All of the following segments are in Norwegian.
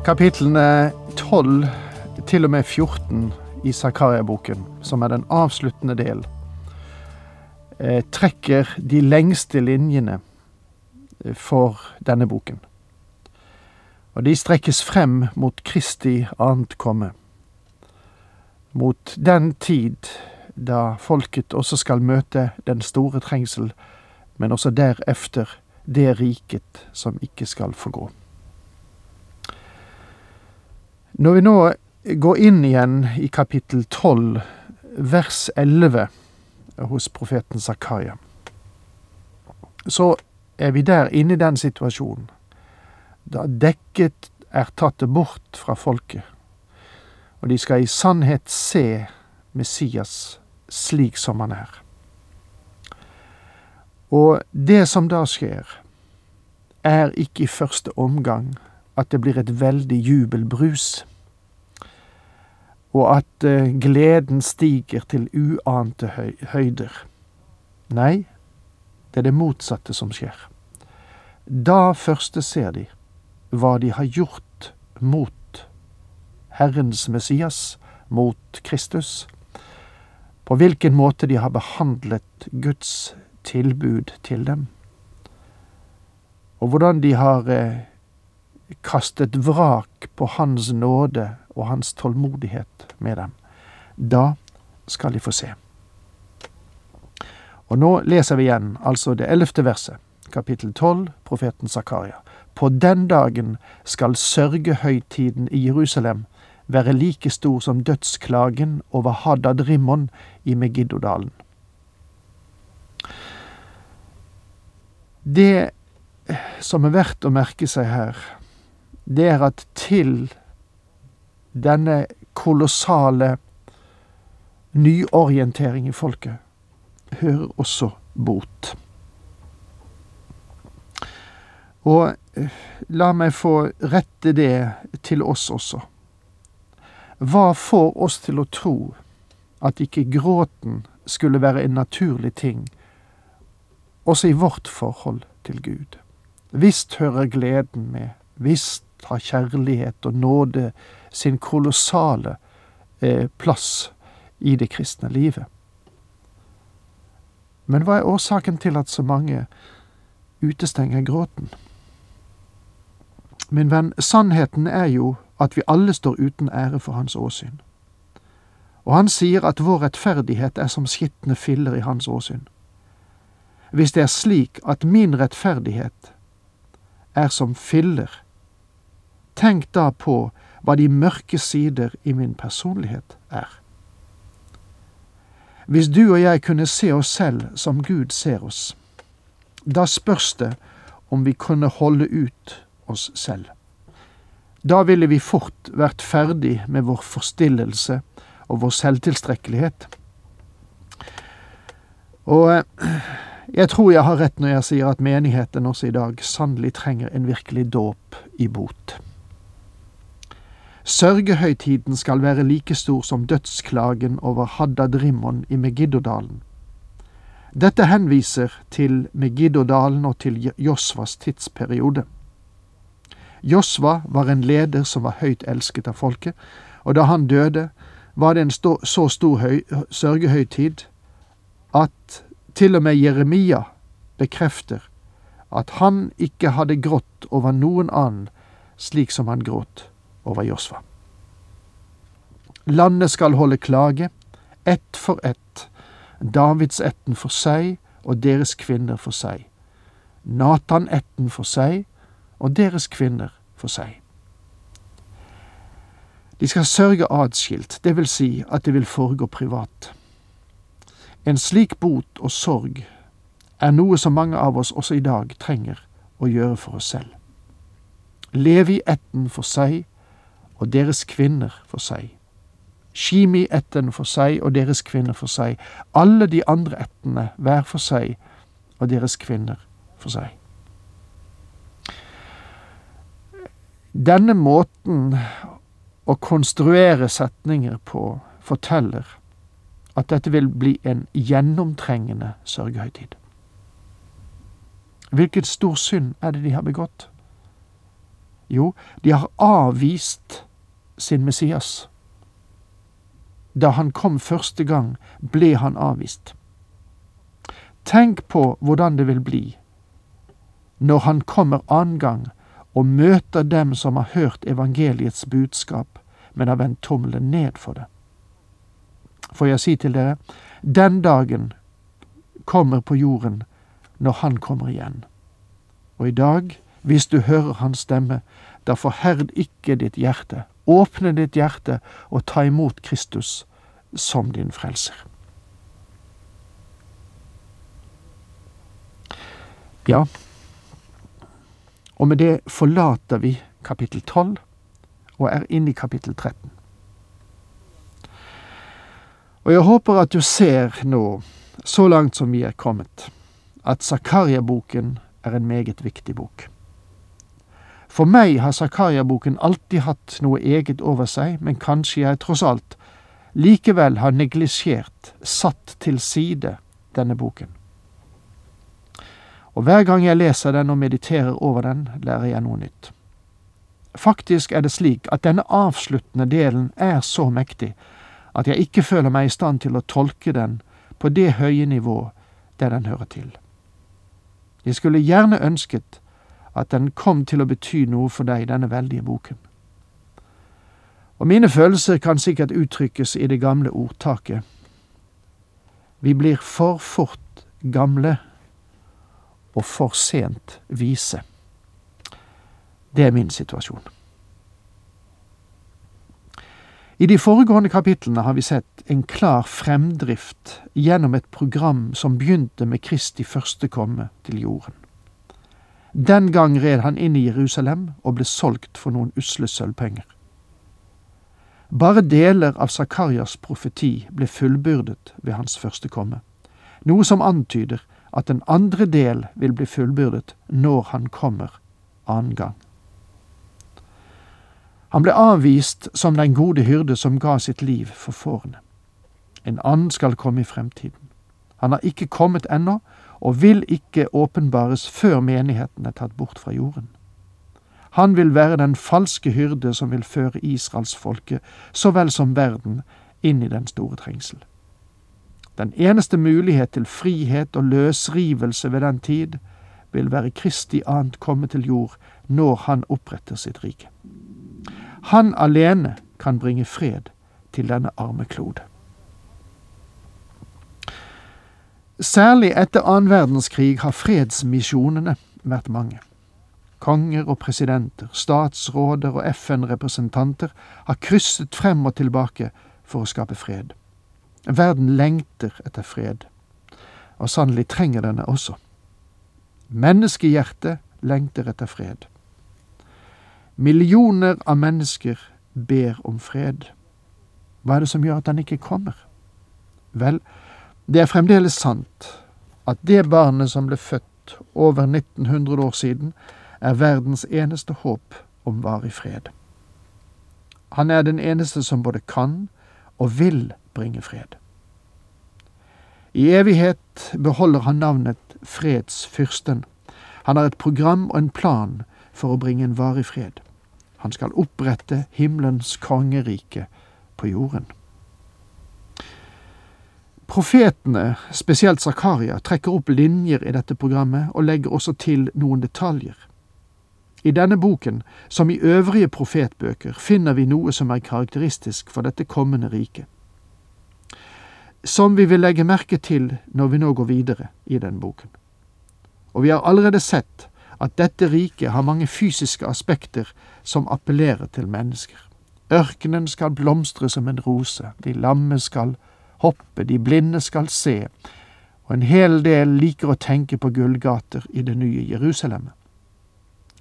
Kapitlene 12 til og med 14 i Zakaria-boken, som er den avsluttende del, eh, trekker de lengste linjene eh, for denne boken. Og de strekkes frem mot Kristi annet komme. Mot den tid da folket også skal møte den store trengsel, men også derefter det riket som ikke skal forgå. Når vi nå går inn igjen i kapittel 12, vers 11 hos profeten Zakaria, så er vi der inne i den situasjonen da dekket er tatt bort fra folket, og de skal i sannhet se Messias slik som han er. Og det som da skjer, er ikke i første omgang at det blir et veldig jubelbrus, og at uh, gleden stiger til uante høyder. Nei, det er det motsatte som skjer. Da første ser de hva de har gjort mot Herrens Messias, mot Kristus, på hvilken måte de har behandlet Guds tilbud til dem, og hvordan de har eh, kastet vrak på Hans nåde og Hans tålmodighet med dem. Da skal de få se. Og nå leser vi igjen, altså det ellevte verset, kapittel tolv, profeten Zakaria. På den dagen skal sørgehøytiden i Jerusalem være like stor som dødsklagen over Hadad Rimmon i Megiddodalen. Det som er verdt å merke seg her, det er at til denne kolossale nyorientering i folket hører også bot. Og eh, la meg få rette det til oss også. Hva får oss til å tro at ikke gråten skulle være en naturlig ting også i vårt forhold til Gud? Visst hører gleden med, visst har kjærlighet og nåde sin kolossale eh, plass i det kristne livet. Men hva er årsaken til at så mange utestenger gråten? Min venn, sannheten er jo at vi alle står uten ære for hans åsyn. Og han sier at vår rettferdighet er som skitne filler i hans åsyn. Hvis det er slik at min rettferdighet er som filler, tenk da på hva de mørke sider i min personlighet er. Hvis du og jeg kunne se oss selv som Gud ser oss, da spørs det om vi kunne holde ut oss selv. Da ville vi fort vært ferdig med vår forstillelse og vår selvtilstrekkelighet. Og eh, jeg tror jeg har rett når jeg sier at menigheten også i dag sannelig trenger en virkelig dåp i bot. Sørgehøytiden skal være like stor som dødsklagen over Haddad Rimmon i Megiddodalen. Dette henviser til Megiddodalen og til Josvas tidsperiode. Josva var en leder som var høyt elsket av folket, og da han døde, var det en så stor høy, sørgehøytid at til og med Jeremia bekrefter at han ikke hadde grått over noen annen slik som han gråt over Josva. Landet skal holde klage, ett for ett, Davidsetten for seg og deres kvinner for seg, Natan-etten for seg og deres kvinner for seg. De skal sørge adskilt, det vil si at det vil foregå privat. En slik bot og sorg er noe som mange av oss også i dag trenger å gjøre for oss selv. Levi-ætten for seg og deres kvinner for seg. Shimi-ætten for seg og deres kvinner for seg. Alle de andre ættene hver for seg og deres kvinner for seg. Denne måten å konstruere setninger på forteller at dette vil bli en gjennomtrengende sørgehøytid. Hvilket stor synd er det de har begått? Jo, de har avvist sin Messias. Da han kom første gang, ble han avvist. Tenk på hvordan det vil bli når han kommer annen gang og møter dem som har hørt evangeliets budskap, men har vendt tommelen ned for det. Får jeg si til dere, den dagen kommer på jorden når han kommer igjen. Og i dag, hvis du hører hans stemme, da forherd ikke ditt hjerte. Åpne ditt hjerte og ta imot Kristus som din frelser. Ja, og med det forlater vi kapittel 12 og er inne i kapittel 13. Og jeg håper at du ser nå, så langt som vi er kommet, at Zakaria-boken er en meget viktig bok. For meg har Zakaria-boken alltid hatt noe eget over seg, men kanskje jeg tross alt likevel har neglisjert, satt til side, denne boken. Og hver gang jeg leser den og mediterer over den, lærer jeg noe nytt. Faktisk er det slik at denne avsluttende delen er så mektig at jeg ikke føler meg i stand til å tolke den på det høye nivå der den hører til. Jeg skulle gjerne ønsket at den kom til å bety noe for deg, denne veldige boken. Og mine følelser kan sikkert uttrykkes i det gamle ordtaket. Vi blir for fort gamle og for sent vise. Det er min situasjon. I de foregående kapitlene har vi sett en klar fremdrift gjennom et program som begynte med Kristi første komme til jorden. Den gang red han inn i Jerusalem og ble solgt for noen usle sølvpenger. Bare deler av Zakarias profeti ble fullbyrdet ved hans første komme, noe som antyder at den andre del vil bli fullbyrdet når han kommer annen gang. Han ble avvist som den gode hyrde som ga sitt liv for fårene. En annen skal komme i fremtiden. Han har ikke kommet ennå, og vil ikke åpenbares før menigheten er tatt bort fra jorden. Han vil være den falske hyrde som vil føre israelsfolket, så vel som verden, inn i den store trengsel. Den eneste mulighet til frihet og løsrivelse ved den tid vil være Kristi annet komme til jord når han oppretter sitt rike. Han alene kan bringe fred til denne arme klode. Særlig etter annen verdenskrig har fredsmisjonene vært mange. Konger og presidenter, statsråder og FN-representanter har krysset frem og tilbake for å skape fred. Verden lengter etter fred, og sannelig trenger denne også. Menneskehjertet lengter etter fred. Millioner av mennesker ber om fred. Hva er det som gjør at den ikke kommer? Vel, det er fremdeles sant at det barnet som ble født over 1900 år siden, er verdens eneste håp om varig fred. Han er den eneste som både kan og vil bringe fred. I evighet beholder han navnet Fredsfyrsten. Han har et program og en plan for å bringe en varig fred. Han skal opprette himmelens kongerike på jorden. Profetene, spesielt Zakaria, trekker opp linjer i dette programmet og legger også til noen detaljer. I denne boken, som i øvrige profetbøker, finner vi noe som er karakteristisk for dette kommende riket. Som vi vil legge merke til når vi nå går videre i den boken. Og vi har allerede sett at dette riket har mange fysiske aspekter som appellerer til mennesker. Ørkenen skal blomstre som en rose, de lamme skal hoppe, de blinde skal se, og en hel del liker å tenke på gullgater i det nye Jerusalem.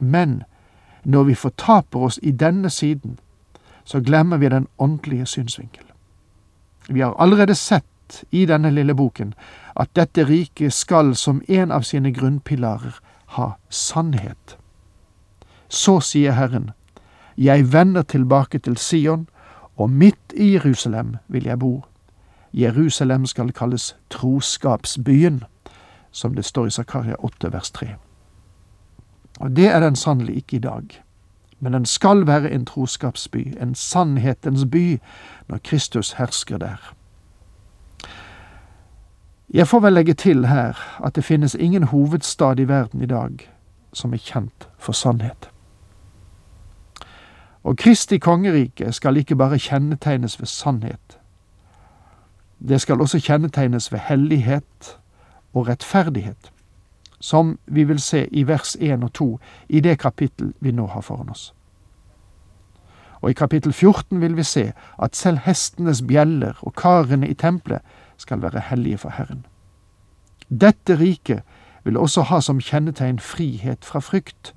Men Når vi fortaper oss i denne siden, så glemmer vi den åndelige synsvinkel. Vi har allerede sett i denne lille boken at dette riket skal som en av sine grunnpilarer ha sannhet. Så sier Herren, jeg vender tilbake til Sion, og midt i Jerusalem vil jeg bo. Jerusalem skal kalles troskapsbyen, som det står i Zakaria 8 vers 3. Og det er den sannelig ikke i dag. Men den skal være en troskapsby, en sannhetens by, når Kristus hersker der. Jeg får vel legge til her at det finnes ingen hovedstad i verden i dag som er kjent for sannhet. Og Kristi kongerike skal ikke bare kjennetegnes ved sannhet. Det skal også kjennetegnes ved hellighet og rettferdighet som vi vil se i vers 1 og 2 i det kapittel vi nå har foran oss. Og i kapittel 14 vil vi se at selv hestenes bjeller og karene i tempelet skal være hellige for Herren. Dette riket vil også ha som kjennetegn frihet fra frykt.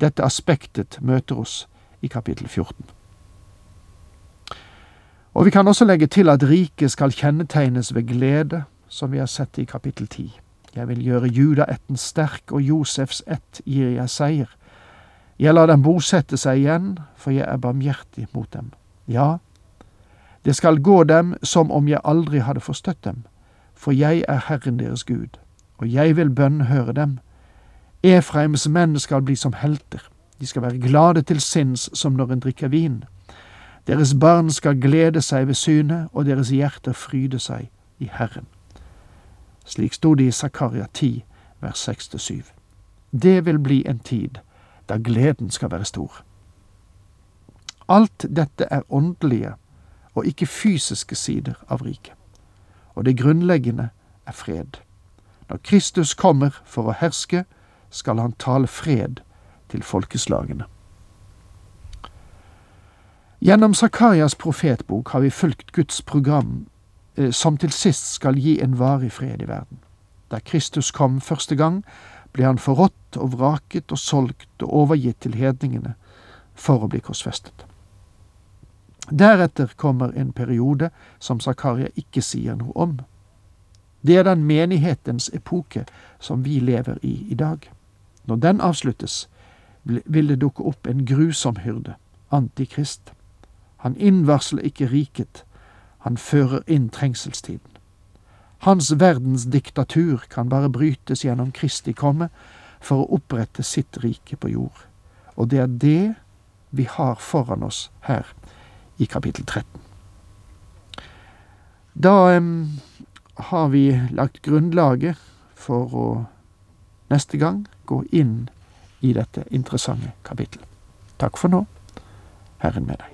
Dette aspektet møter oss i kapittel 14. Og vi kan også legge til at riket skal kjennetegnes ved glede, som vi har sett i kapittel 10. Jeg vil gjøre judaætten sterk, og Josefs ett gir jeg seier. Jeg lar dem bosette seg igjen, for jeg er barmhjertig mot dem. Ja, det skal gå dem som om jeg aldri hadde forstøtt dem, for jeg er Herren deres Gud, og jeg vil bønnhøre dem. Efraims menn skal bli som helter, de skal være glade til sinns som når en drikker vin. Deres barn skal glede seg ved synet, og deres hjerter fryde seg i Herren. Slik sto det i Zakaria 10, vers 6-7. Det vil bli en tid da gleden skal være stor. Alt dette er åndelige og ikke fysiske sider av riket. Og det grunnleggende er fred. Når Kristus kommer for å herske, skal han tale fred til folkeslagene. Gjennom Zakarias profetbok har vi fulgt Guds program Eh, som til sist skal gi en varig fred i verden. Da Kristus kom første gang, ble han forrådt og vraket og solgt og overgitt til hedningene for å bli korsfestet. Deretter kommer en periode som Zakaria ikke sier noe om. Det er den menighetens epoke som vi lever i i dag. Når den avsluttes, vil det dukke opp en grusom hyrde, Antikrist. Han innvarsler ikke riket, han fører inn trengselstiden. Hans verdens diktatur kan bare brytes gjennom Kristi komme for å opprette sitt rike på jord. Og det er det vi har foran oss her i kapittel 13. Da um, har vi lagt grunnlaget for å neste gang gå inn i dette interessante kapittelet. Takk for nå. Herren med deg.